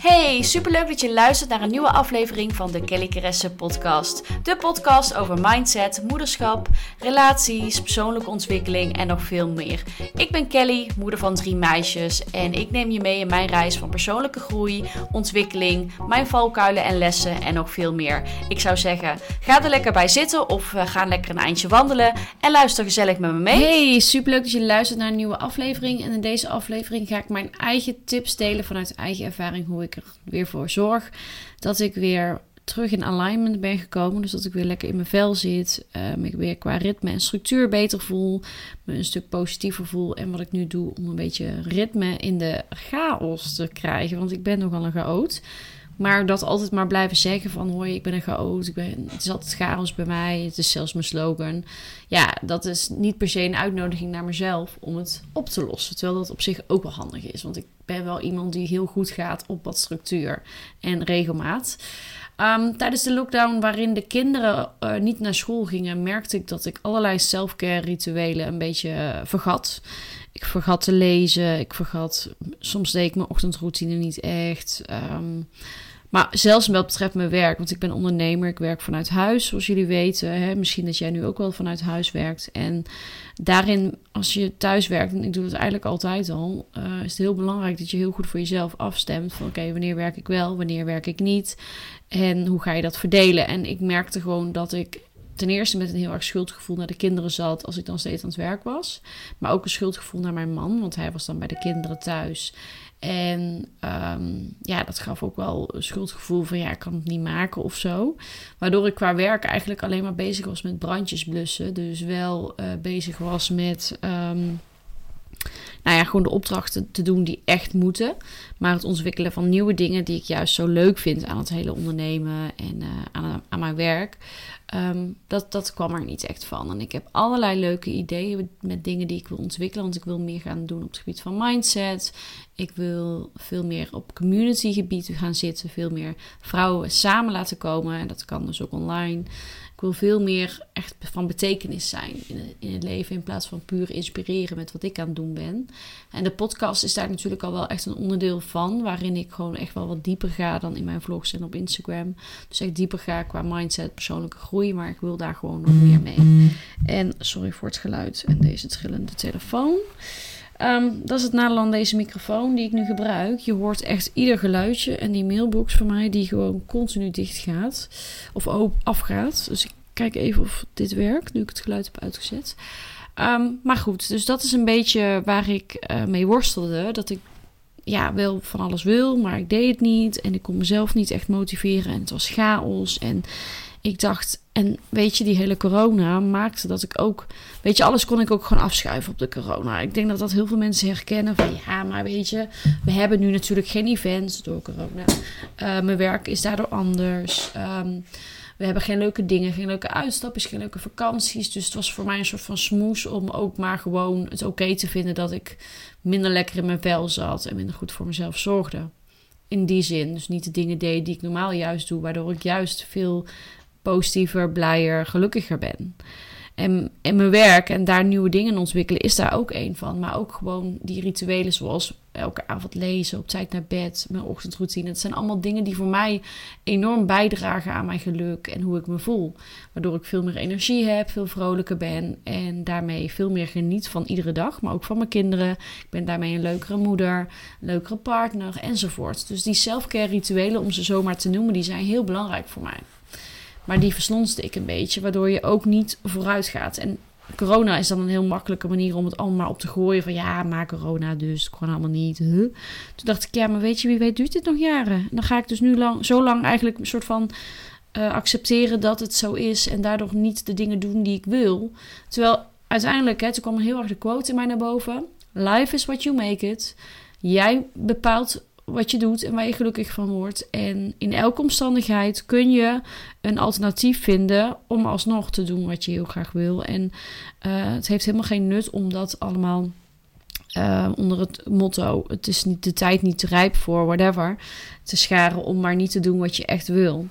Hey, superleuk dat je luistert naar een nieuwe aflevering van de Kelly Keresse podcast. De podcast over mindset, moederschap, relaties, persoonlijke ontwikkeling en nog veel meer. Ik ben Kelly, moeder van drie meisjes en ik neem je mee in mijn reis van persoonlijke groei, ontwikkeling, mijn valkuilen en lessen en nog veel meer. Ik zou zeggen, ga er lekker bij zitten of uh, ga lekker een eindje wandelen en luister gezellig met me mee. Hey, superleuk dat je luistert naar een nieuwe aflevering. En in deze aflevering ga ik mijn eigen tips delen vanuit eigen ervaring hoe ik ik er weer voor zorg dat ik weer terug in alignment ben gekomen. Dus dat ik weer lekker in mijn vel zit. Um, ik weer qua ritme en structuur beter voel. Me een stuk positiever voel. En wat ik nu doe om een beetje ritme in de chaos te krijgen. Want ik ben nogal een chaot. Maar dat altijd maar blijven zeggen van hoi, ik ben een chaot, ik ben, het is altijd chaos bij mij, het is zelfs mijn slogan. Ja, dat is niet per se een uitnodiging naar mezelf om het op te lossen. Terwijl dat op zich ook wel handig is, want ik ben wel iemand die heel goed gaat op wat structuur en regelmaat. Um, tijdens de lockdown, waarin de kinderen uh, niet naar school gingen, merkte ik dat ik allerlei self-care rituelen een beetje uh, vergat. Ik vergat te lezen, ik vergat, soms deed ik mijn ochtendroutine niet echt. Um, maar zelfs wat betreft mijn werk, want ik ben ondernemer, ik werk vanuit huis, zoals jullie weten. Hè? Misschien dat jij nu ook wel vanuit huis werkt. En daarin, als je thuis werkt, en ik doe het eigenlijk altijd al, uh, is het heel belangrijk dat je heel goed voor jezelf afstemt. Van oké, wanneer werk ik wel, wanneer werk ik niet? En hoe ga je dat verdelen? En ik merkte gewoon dat ik ten eerste met een heel erg schuldgevoel naar de kinderen zat als ik dan steeds aan het werk was. Maar ook een schuldgevoel naar mijn man, want hij was dan bij de kinderen thuis. En um, ja, dat gaf ook wel een schuldgevoel van ja, ik kan het niet maken of zo. Waardoor ik qua werk eigenlijk alleen maar bezig was met brandjes blussen. Dus wel uh, bezig was met um, nou ja, gewoon de opdrachten te doen die echt moeten. Maar het ontwikkelen van nieuwe dingen die ik juist zo leuk vind aan het hele ondernemen en uh, aan, aan, mijn werk. Um, dat, dat kwam er niet echt van. En ik heb allerlei leuke ideeën met dingen die ik wil ontwikkelen. Want ik wil meer gaan doen op het gebied van mindset. Ik wil veel meer op community gebied gaan zitten. Veel meer vrouwen samen laten komen. En dat kan dus ook online. Ik wil veel meer echt van betekenis zijn in, het leven in plaats van puur inspireren met wat ik aan het doen ben. En de podcast is daar natuurlijk al wel echt een onderdeel van, waarin ik gewoon echt wel wat dieper ga dan in mijn vlogs en op Instagram. Dus echt dieper ga qua mindset, persoonlijke groei, maar ik wil daar gewoon nog meer mee. En sorry voor het geluid en deze trillende telefoon. Um, dat is het nadeel aan deze microfoon die ik nu gebruik. Je hoort echt ieder geluidje. En die mailbox van mij die gewoon continu dicht gaat. Of afgaat. Dus ik kijk even of dit werkt. Nu ik het geluid heb uitgezet. Um, maar goed, dus dat is een beetje waar ik uh, mee worstelde. Dat ik ja, wel van alles wil, maar ik deed het niet. En ik kon mezelf niet echt motiveren. En het was chaos. En ik dacht, en weet je, die hele corona maakte dat ik ook, weet je, alles kon ik ook gewoon afschuiven op de corona. Ik denk dat dat heel veel mensen herkennen van, ja, maar weet je, we hebben nu natuurlijk geen events door corona. Uh, mijn werk is daardoor anders. Um, we hebben geen leuke dingen, geen leuke uitstapjes, geen leuke vakanties. Dus het was voor mij een soort van smoes om ook maar gewoon het oké te vinden dat ik minder lekker in mijn vel zat en minder goed voor mezelf zorgde. In die zin, dus niet de dingen deed die ik normaal juist doe, waardoor ik juist veel positiever, blijer, gelukkiger ben. En, en mijn werk en daar nieuwe dingen ontwikkelen is daar ook een van. Maar ook gewoon die rituelen zoals elke avond lezen, op tijd naar bed, mijn ochtendroutine. Het zijn allemaal dingen die voor mij enorm bijdragen aan mijn geluk en hoe ik me voel. Waardoor ik veel meer energie heb, veel vrolijker ben en daarmee veel meer geniet van iedere dag. Maar ook van mijn kinderen. Ik ben daarmee een leukere moeder, een leukere partner enzovoort. Dus die self-care rituelen, om ze zomaar te noemen, die zijn heel belangrijk voor mij. Maar die verslonste ik een beetje, waardoor je ook niet vooruit gaat. En corona is dan een heel makkelijke manier om het allemaal op te gooien. Van ja, maar corona dus, gewoon allemaal niet. Toen dacht ik, ja, maar weet je, wie weet duurt dit nog jaren. En dan ga ik dus nu lang, zo lang eigenlijk een soort van uh, accepteren dat het zo is. En daardoor niet de dingen doen die ik wil. Terwijl uiteindelijk, hè, toen kwam heel erg de quote in mij naar boven. Life is what you make it. Jij bepaalt wat je doet en waar je gelukkig van wordt. En in elke omstandigheid kun je een alternatief vinden om alsnog te doen wat je heel graag wil. En uh, het heeft helemaal geen nut om dat allemaal uh, onder het motto: het is niet de tijd niet te rijp voor, whatever, te scharen om maar niet te doen wat je echt wil.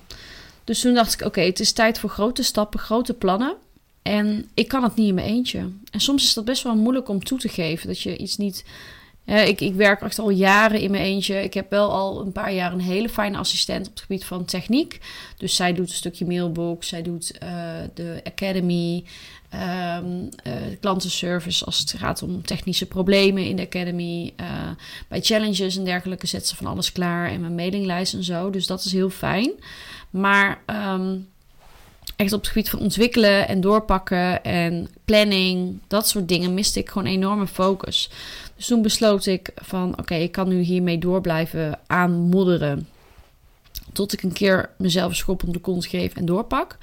Dus toen dacht ik: oké, het is tijd voor grote stappen, grote plannen. En ik kan het niet in mijn eentje. En soms is dat best wel moeilijk om toe te geven dat je iets niet ik, ik werk echt al jaren in mijn eentje. Ik heb wel al een paar jaar een hele fijne assistent op het gebied van techniek. Dus zij doet een stukje mailbox, zij doet de academy, um, klantenservice als het gaat om technische problemen in de academy. Bij challenges en dergelijke zet ze van alles klaar en mijn mailinglijst en zo. Dus dat is heel fijn. Maar um, echt op het gebied van ontwikkelen en doorpakken en planning, dat soort dingen, miste ik gewoon enorme focus. Dus toen besloot ik van oké, ik kan nu hiermee door blijven aanmodderen. Tot ik een keer mezelf een schop om de kont geef en doorpak.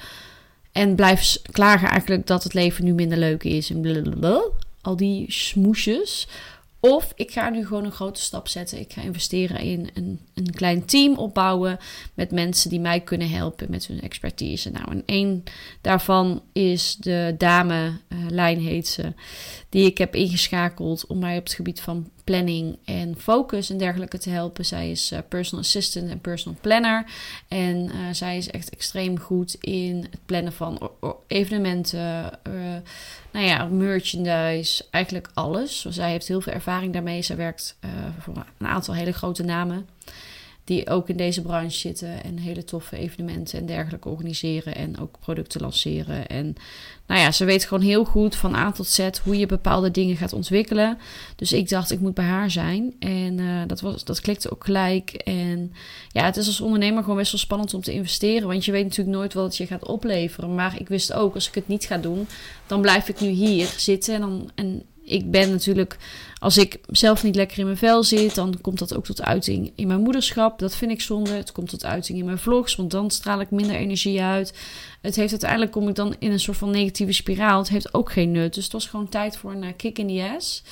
En blijf klagen eigenlijk dat het leven nu minder leuk is. En blablabla. Al die smoesjes. Of ik ga nu gewoon een grote stap zetten. Ik ga investeren in een, een klein team opbouwen met mensen die mij kunnen helpen met hun expertise. Nou, en één daarvan is de dame, uh, Lijn heet ze, die ik heb ingeschakeld om mij op het gebied van planning en focus en dergelijke te helpen. Zij is uh, personal assistant en personal planner. En uh, zij is echt extreem goed in het plannen van evenementen, uh, nou ja, merchandise, eigenlijk alles. Zij heeft heel veel ervaring daarmee. Zij werkt voor een aantal hele grote namen die ook in deze branche zitten en hele toffe evenementen en dergelijke organiseren en ook producten lanceren. En nou ja, ze weet gewoon heel goed van A tot Z hoe je bepaalde dingen gaat ontwikkelen. Dus ik dacht, ik moet bij haar zijn. En uh, dat, was, dat klikte ook gelijk. En ja, het is als ondernemer gewoon best wel spannend om te investeren. Want je weet natuurlijk nooit wat het je gaat opleveren. Maar ik wist ook, als ik het niet ga doen, dan blijf ik nu hier zitten. En, dan, en ik ben natuurlijk, als ik zelf niet lekker in mijn vel zit, dan komt dat ook tot uiting in mijn moederschap. Dat vind ik zonde. Het komt tot uiting in mijn vlogs, want dan straal ik minder energie uit. Het heeft uiteindelijk kom ik dan in een soort van negatieve spiraal. Het heeft ook geen nut. Dus het was gewoon tijd voor een uh, kick in the ass.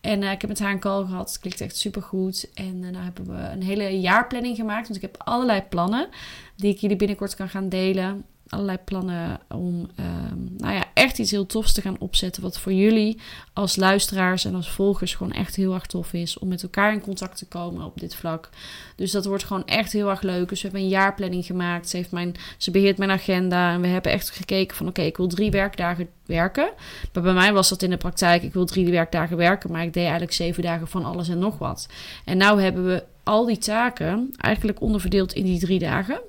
En uh, ik heb met haar een call gehad. Het klinkt echt super goed. En uh, hebben we een hele jaarplanning gemaakt. Want ik heb allerlei plannen die ik jullie binnenkort kan gaan delen allerlei plannen om ehm, nou ja, echt iets heel tofs te gaan opzetten. Wat voor jullie als luisteraars en als volgers gewoon echt heel erg tof is. Om met elkaar in contact te komen op dit vlak. Dus dat wordt gewoon echt heel erg leuk. Dus we hebben een jaarplanning gemaakt. Ze, heeft mijn, ze beheert mijn agenda. En we hebben echt gekeken van oké, ik wil drie werkdagen werken. Maar bij mij was dat in de praktijk. Ik wil drie werkdagen werken. Maar ik deed eigenlijk zeven dagen van alles en nog wat. En nou hebben we al die taken eigenlijk onderverdeeld in die drie dagen.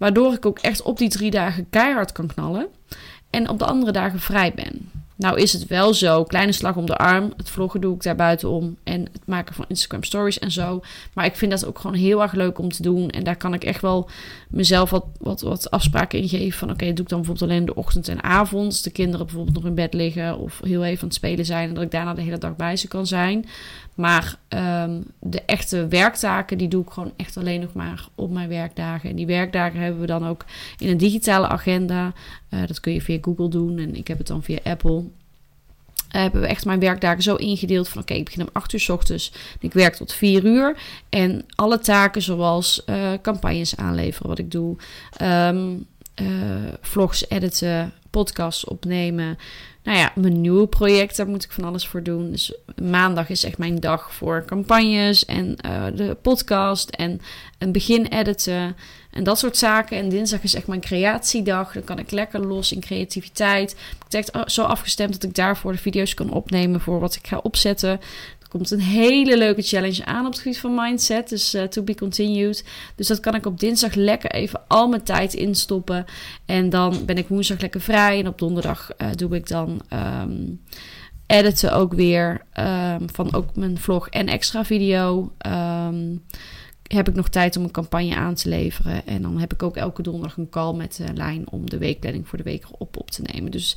Waardoor ik ook echt op die drie dagen keihard kan knallen. En op de andere dagen vrij ben. Nou is het wel zo, kleine slag om de arm. Het vloggen doe ik daar buitenom. En het maken van Instagram stories en zo. Maar ik vind dat ook gewoon heel erg leuk om te doen. En daar kan ik echt wel mezelf wat, wat, wat afspraken in geven. Van oké, doe ik dan bijvoorbeeld alleen de ochtend en avond. De kinderen bijvoorbeeld nog in bed liggen. Of heel even aan het spelen zijn. En dat ik daarna de hele dag bij ze kan zijn. Maar um, de echte werktaken, die doe ik gewoon echt alleen nog maar op mijn werkdagen. En die werkdagen hebben we dan ook in een digitale agenda. Uh, dat kun je via Google doen en ik heb het dan via Apple. Uh, hebben we echt mijn werkdagen zo ingedeeld van oké, ik begin om 8 uur s ochtends. Ik werk tot 4 uur. En alle taken zoals uh, campagnes aanleveren, wat ik doe. Um, vlogs editen, podcasts opnemen. Nou ja, mijn nieuwe project, daar moet ik van alles voor doen. Dus maandag is echt mijn dag voor campagnes en uh, de podcast en een begin editen en dat soort zaken. En dinsdag is echt mijn creatiedag. Dan kan ik lekker los in creativiteit. Ik heb echt zo afgestemd dat ik daarvoor de video's kan opnemen voor wat ik ga opzetten komt een hele leuke challenge aan op het gebied van mindset. Dus uh, to be continued. Dus dat kan ik op dinsdag lekker even al mijn tijd instoppen. En dan ben ik woensdag lekker vrij. En op donderdag uh, doe ik dan um, editen ook weer. Um, van ook mijn vlog en extra video. Um, heb ik nog tijd om een campagne aan te leveren. En dan heb ik ook elke donderdag een call met de lijn om de weekplanning voor de week op, op te nemen. Dus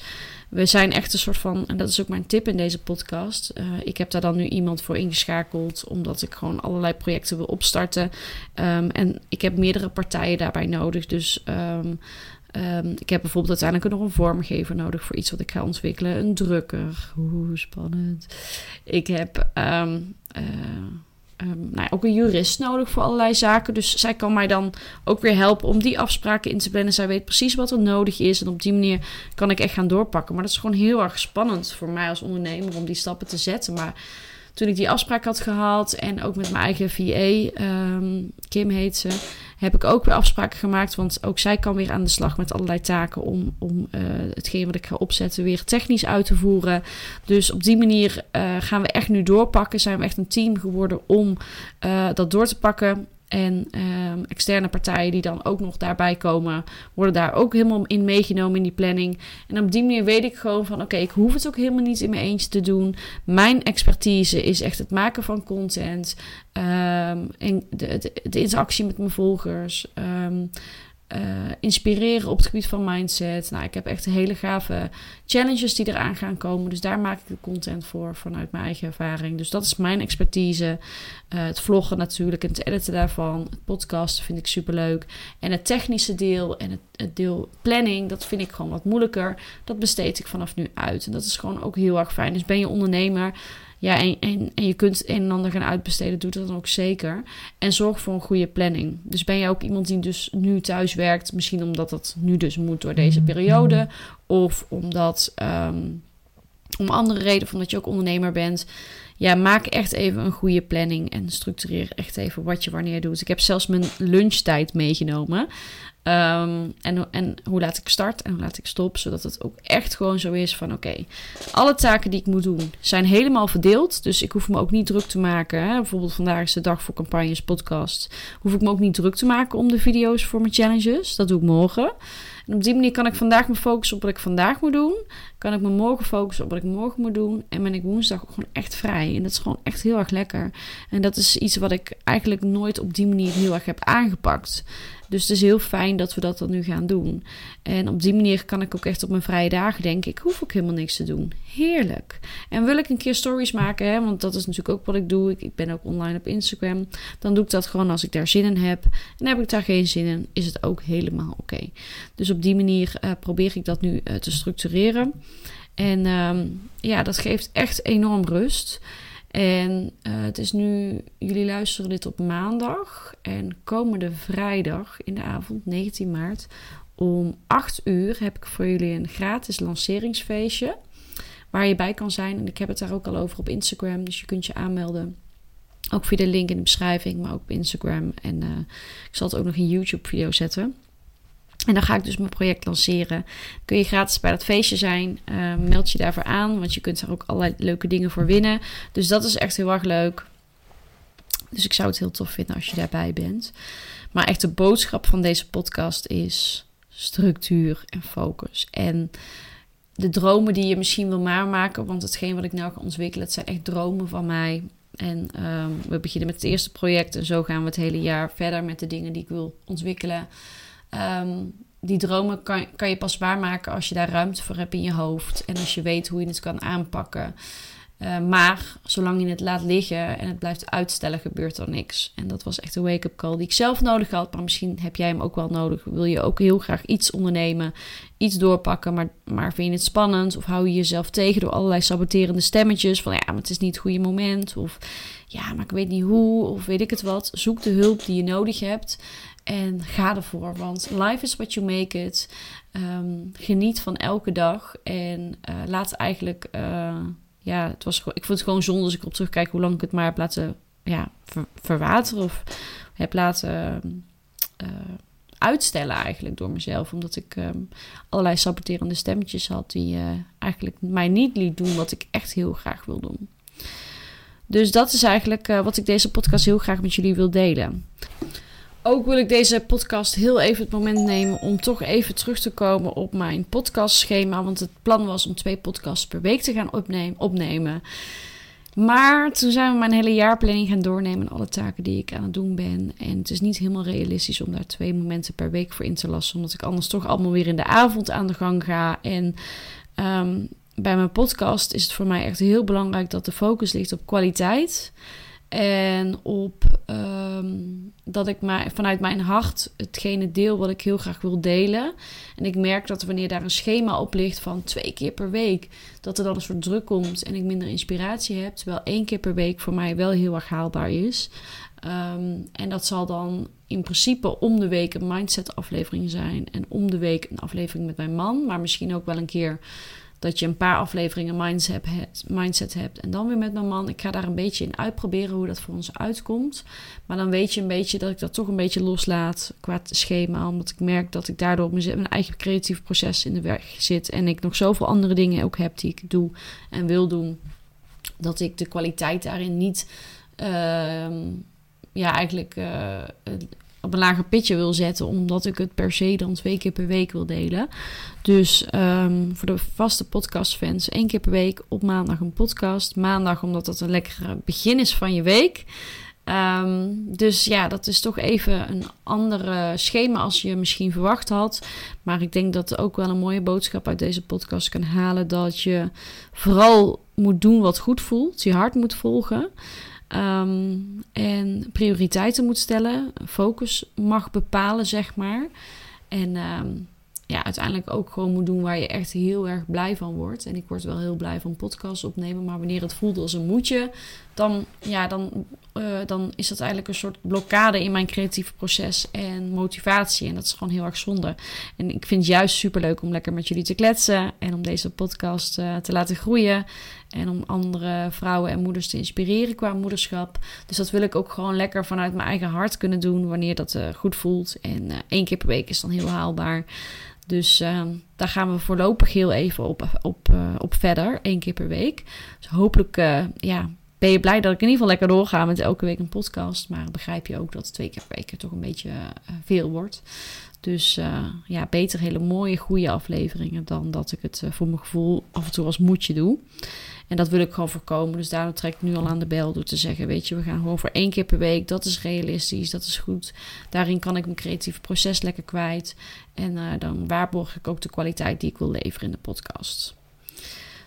we zijn echt een soort van, en dat is ook mijn tip in deze podcast. Uh, ik heb daar dan nu iemand voor ingeschakeld, omdat ik gewoon allerlei projecten wil opstarten. Um, en ik heb meerdere partijen daarbij nodig. Dus um, um, ik heb bijvoorbeeld uiteindelijk nog een vormgever nodig voor iets wat ik ga ontwikkelen. Een drukker. Hoe spannend. Ik heb. Uh, um, nou ook een jurist nodig voor allerlei zaken. Dus zij kan mij dan ook weer helpen om die afspraken in te plannen. Zij weet precies wat er nodig is. En op die manier kan ik echt gaan doorpakken. Maar dat is gewoon heel erg spannend voor mij als ondernemer om die stappen te zetten. Maar toen ik die afspraak had gehad en ook met mijn eigen VA, um, Kim heet ze heb ik ook weer afspraken gemaakt. Want ook zij kan weer aan de slag met allerlei taken om, om uh, hetgeen wat ik ga opzetten weer technisch uit te voeren. Dus op die manier uh, gaan we echt nu doorpakken. Zijn we echt een team geworden om uh, dat door te pakken. En um, externe partijen die dan ook nog daarbij komen, worden daar ook helemaal in meegenomen in die planning. En op die manier weet ik gewoon van: oké, ik hoef het ook helemaal niet in mijn eentje te doen. Mijn expertise is echt het maken van content, um, en de, interactie met mijn volgers. Um, uh, inspireren op het gebied van mindset. Nou, ik heb echt hele gave challenges die eraan gaan komen. Dus daar maak ik de content voor vanuit mijn eigen ervaring. Dus dat is mijn expertise. Uh, het vloggen natuurlijk en het editen daarvan. Het podcasten vind ik super leuk. En het technische deel en het, deel planning, dat vind ik gewoon wat moeilijker. Dat besteed ik vanaf nu uit. En dat is gewoon ook heel erg fijn. Dus ben je ondernemer ja, en, en, en je kunt een en ander gaan uitbesteden, doe dat dan ook zeker. En zorg voor een goede planning. Dus ben je ook iemand die dus nu thuis werkt, misschien omdat dat nu dus moet door deze mm-hmm. periode, of omdat um, om andere reden, van dat je ook ondernemer bent. Ja, maak echt even een goede planning en structureer echt even wat je wanneer doet. Ik heb zelfs mijn lunchtijd meegenomen. Um, en, hoe laat ik start en hoe laat ik stop. Zodat het ook echt gewoon zo is van oké, alle taken die ik moet doen zijn helemaal verdeeld. Dus ik hoef me ook niet druk te maken. Hè. Bijvoorbeeld vandaag is de dag voor campagnes podcast. Hoef ik me ook niet druk te maken om de video's voor mijn challenges. Dat doe ik morgen. En op die manier kan ik vandaag me focussen op wat ik vandaag moet doen. Kan ik me morgen focussen op wat ik morgen moet doen. En ben ik woensdag ook gewoon echt vrij. En dat is gewoon echt heel erg lekker. En dat is iets wat ik eigenlijk nooit op die manier heel erg heb aangepakt. Dus het is heel fijn dat we dat dan nu gaan doen. En op die manier kan ik ook echt op mijn vrije dagen denken: ik hoef ook helemaal niks te doen. Heerlijk. En wil ik een keer stories maken, hè, want dat is natuurlijk ook wat ik doe. Ik, ik ben ook online op Instagram. Dan doe ik dat gewoon als ik daar zin in heb. En heb ik daar geen zin in, is het ook helemaal oké. Dus op die manier uh, probeer ik dat nu uh, te structureren. En um, ja, dat geeft echt enorm rust. En uh, het is nu, jullie luisteren dit op maandag. En komende vrijdag in de avond, 19 maart, om 8 uur heb ik voor jullie een gratis lanceringsfeestje. Waar je bij kan zijn. En ik heb het daar ook al over op Instagram. Dus je kunt je aanmelden. Ook via de link in de beschrijving, maar ook op Instagram. En uh, ik zal het ook nog in YouTube-video zetten. En dan ga ik dus mijn project lanceren. Kun je gratis bij dat feestje zijn. Uh, meld je daarvoor aan, want je kunt er ook allerlei leuke dingen voor winnen. Dus dat is echt heel erg leuk. Dus ik zou het heel tof vinden als je daarbij bent. Maar echt de boodschap van deze podcast is structuur en focus. En de dromen die je misschien wil maken, want hetgeen wat ik nou ga ontwikkelen, het zijn echt dromen van mij. En um, we beginnen met het eerste project en zo gaan we het hele jaar verder met de dingen die ik wil ontwikkelen. Um, die dromen kan, kan je pas waarmaken als je daar ruimte voor hebt in je hoofd. En als je weet hoe je het kan aanpakken. Uh, maar zolang je het laat liggen en het blijft uitstellen, gebeurt er niks. En dat was echt een wake-up call die ik zelf nodig had. Maar misschien heb jij hem ook wel nodig. Wil je ook heel graag iets ondernemen, iets doorpakken, maar, maar vind je het spannend? Of hou je jezelf tegen door allerlei saboterende stemmetjes van ja, maar het is niet het goede moment. Of ja, maar ik weet niet hoe. Of weet ik het wat. Zoek de hulp die je nodig hebt. En ga ervoor, want life is what you make it. Um, geniet van elke dag en uh, laat eigenlijk, uh, ja, het was, ik vond het gewoon zonde als ik op terugkijk hoe lang ik het maar heb laten ja, ver, verwateren of heb laten uh, uitstellen eigenlijk door mezelf. Omdat ik um, allerlei saboterende stemmetjes had die eigenlijk mij niet liet doen wat ik echt heel graag wil doen. Dus dat is eigenlijk wat ik deze podcast heel graag met jullie wil delen. Ook wil ik deze podcast heel even het moment nemen om toch even terug te komen op mijn podcastschema. Want het plan was om twee podcasts per week te gaan opnemen. Maar toen zijn we mijn hele jaarplanning gaan doornemen. Alle taken die ik aan het doen ben. En het is niet helemaal realistisch om daar twee momenten per week voor in te lassen. Omdat ik anders toch allemaal weer in de avond aan de gang ga. En um, bij mijn podcast is het voor mij echt heel belangrijk dat de focus ligt op kwaliteit. En op um, dat ik maar vanuit mijn hart hetgene deel wat ik heel graag wil delen. En ik merk dat wanneer daar een schema op ligt van twee keer per week, dat er dan een soort druk komt en ik minder inspiratie heb. Terwijl één keer per week voor mij wel heel erg haalbaar is. Um, en dat zal dan in principe om de week een mindset aflevering zijn. En om de week een aflevering met mijn man. Maar misschien ook wel een keer Dat je een paar afleveringen mindset hebt, mindset hebt en dan weer met mijn man. Ik ga daar een beetje in uitproberen hoe dat voor ons uitkomt. Maar dan weet je een beetje dat ik dat toch een beetje loslaat qua schema. Omdat ik merk dat ik daardoor mijn eigen creatief proces in de weg zit. En ik nog zoveel andere dingen ook heb die ik doe en wil doen. Dat ik de kwaliteit daarin niet... Ehm, ja, eigenlijk uh, op een lager pitje wil zetten, omdat ik het per se dan twee keer per week wil delen. Dus um, voor de vaste podcastfans, één keer per week op maandag een podcast. Maandag, omdat dat een lekker begin is van je week. Um, dus ja, dat is toch even een andere schema als je misschien verwacht had. Maar ik denk dat er ook wel een mooie boodschap uit deze podcast kan halen. Dat je vooral moet doen wat goed voelt. Je hart moet volgen. Um, en prioriteiten moet stellen, focus mag bepalen, zeg maar. En um, ja, uiteindelijk ook gewoon moet doen waar je echt heel erg blij van wordt. En ik word wel heel blij van podcasts opnemen, maar wanneer het voelt als een moetje, dan, ja, dan, uh, dan is dat eigenlijk een soort blokkade in mijn creatieve proces en motivatie. En dat is gewoon heel erg zonde. En ik vind het juist superleuk om lekker met jullie te kletsen en om deze podcast uh, te laten groeien. En om andere vrouwen en moeders te inspireren qua moederschap. Dus dat wil ik ook gewoon lekker vanuit mijn eigen hart kunnen doen wanneer dat uh, goed voelt. En één keer per week is dan heel haalbaar. Dus daar gaan we voorlopig heel even op, op, op verder, één keer per week. Dus hopelijk ja, ben je blij dat ik in ieder geval lekker doorga met elke week een podcast. Maar begrijp je ook dat twee keer per week toch een beetje veel wordt. Dus ja, beter hele mooie, goede afleveringen dan dat ik het voor mijn gevoel af en toe als moedje doe. En dat wil ik gewoon voorkomen. Dus daarom trek ik nu al aan de bel door te zeggen: Weet je, we gaan gewoon voor één keer per week. Dat is realistisch, dat is goed. Daarin kan ik mijn creatieve proces lekker kwijt. En dan waarborg ik ook de kwaliteit die ik wil leveren in de podcast.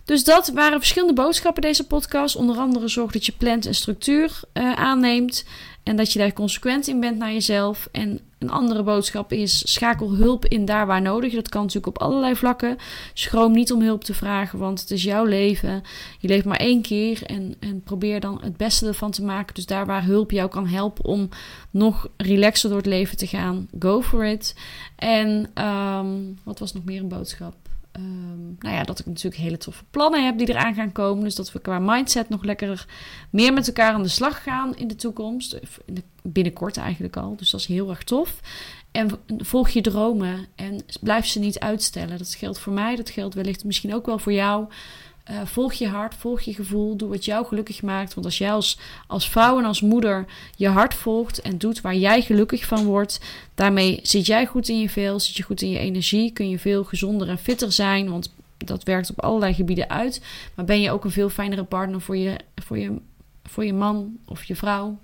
Dus dat waren verschillende boodschappen deze podcast. Onder andere zorg dat je plant en structuur uh, aanneemt. En dat je daar consequent in bent naar jezelf. En een andere boodschap is: schakel hulp in daar waar nodig. Dat kan natuurlijk op allerlei vlakken. Schroom niet om hulp te vragen, want het is jouw leven. Je leeft maar één keer en, en probeer dan het beste ervan te maken. Dus daar waar hulp jou kan helpen om nog relaxer door het leven te gaan, go for it. En um, wat was nog meer een boodschap? Um, nou ja, dat ik natuurlijk hele toffe plannen heb die eraan gaan komen. Dus dat we qua mindset nog lekker meer met elkaar aan de slag gaan in de toekomst. Binnenkort eigenlijk al. Dus dat is heel erg tof. En volg je dromen en blijf ze niet uitstellen. Dat geldt voor mij, dat geldt wellicht misschien ook wel voor jou. Uh, volg je hart, volg je gevoel, doe wat jou gelukkig maakt. Want als jij als, als vrouw en als moeder je hart volgt en doet waar jij gelukkig van wordt, daarmee zit jij goed in je vel, zit je goed in je energie, kun je veel gezonder en fitter zijn. Want dat werkt op allerlei gebieden uit. Maar ben je ook een veel fijnere partner voor je, voor je, voor je man of je vrouw.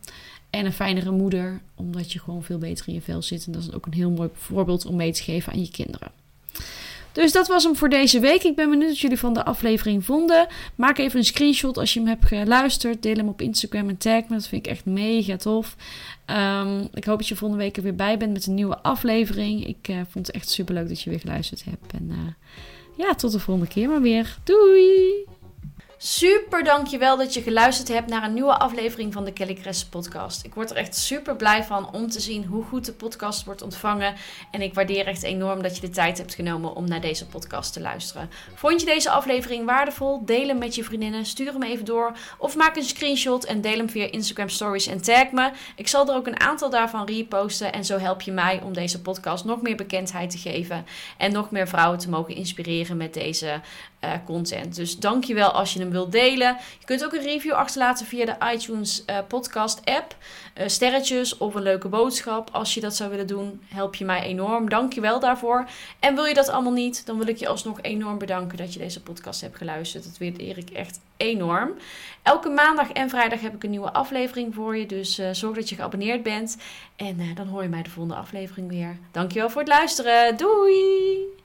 En een fijnere moeder, omdat je gewoon veel beter in je vel zit. En dat is ook een heel mooi voorbeeld om mee te geven aan je kinderen. Dus dat was hem voor deze week. Ik ben benieuwd wat jullie van de aflevering vonden. Maak even een screenshot als je hem hebt geluisterd. Deel hem op Instagram en tag me. Dat vind ik echt mega tof. Um, ik hoop dat je volgende week er weer bij bent met een nieuwe aflevering. Ik uh, vond het echt super leuk dat je weer geluisterd hebt. En uh, ja, tot de volgende keer maar weer. Doei! Super dankjewel dat je geluisterd hebt naar een nieuwe aflevering van de Kelly Kress podcast. Ik word er echt super blij van om te zien hoe goed de podcast wordt ontvangen. En ik waardeer echt enorm dat je de tijd hebt genomen om naar deze podcast te luisteren. Vond je deze aflevering waardevol? Deel hem met je vriendinnen, stuur hem even door. Of maak een screenshot en deel hem via Instagram stories en tag me. Ik zal er ook een aantal daarvan reposten. En zo help je mij om deze podcast nog meer bekendheid te geven. En nog meer vrouwen te mogen inspireren met deze uh, content. Dus dankjewel als je hem wilt delen. Je kunt ook een review achterlaten via de iTunes uh, podcast app. Uh, sterretjes of een leuke boodschap. Als je dat zou willen doen, help je mij enorm. Dankjewel daarvoor. En wil je dat allemaal niet, dan wil ik je alsnog enorm bedanken dat je deze podcast hebt geluisterd. Dat waardeer ik echt enorm. Elke maandag en vrijdag heb ik een nieuwe aflevering voor je. Dus uh, zorg dat je geabonneerd bent. En dan hoor je mij de volgende aflevering weer. Dankjewel voor het luisteren. Doei!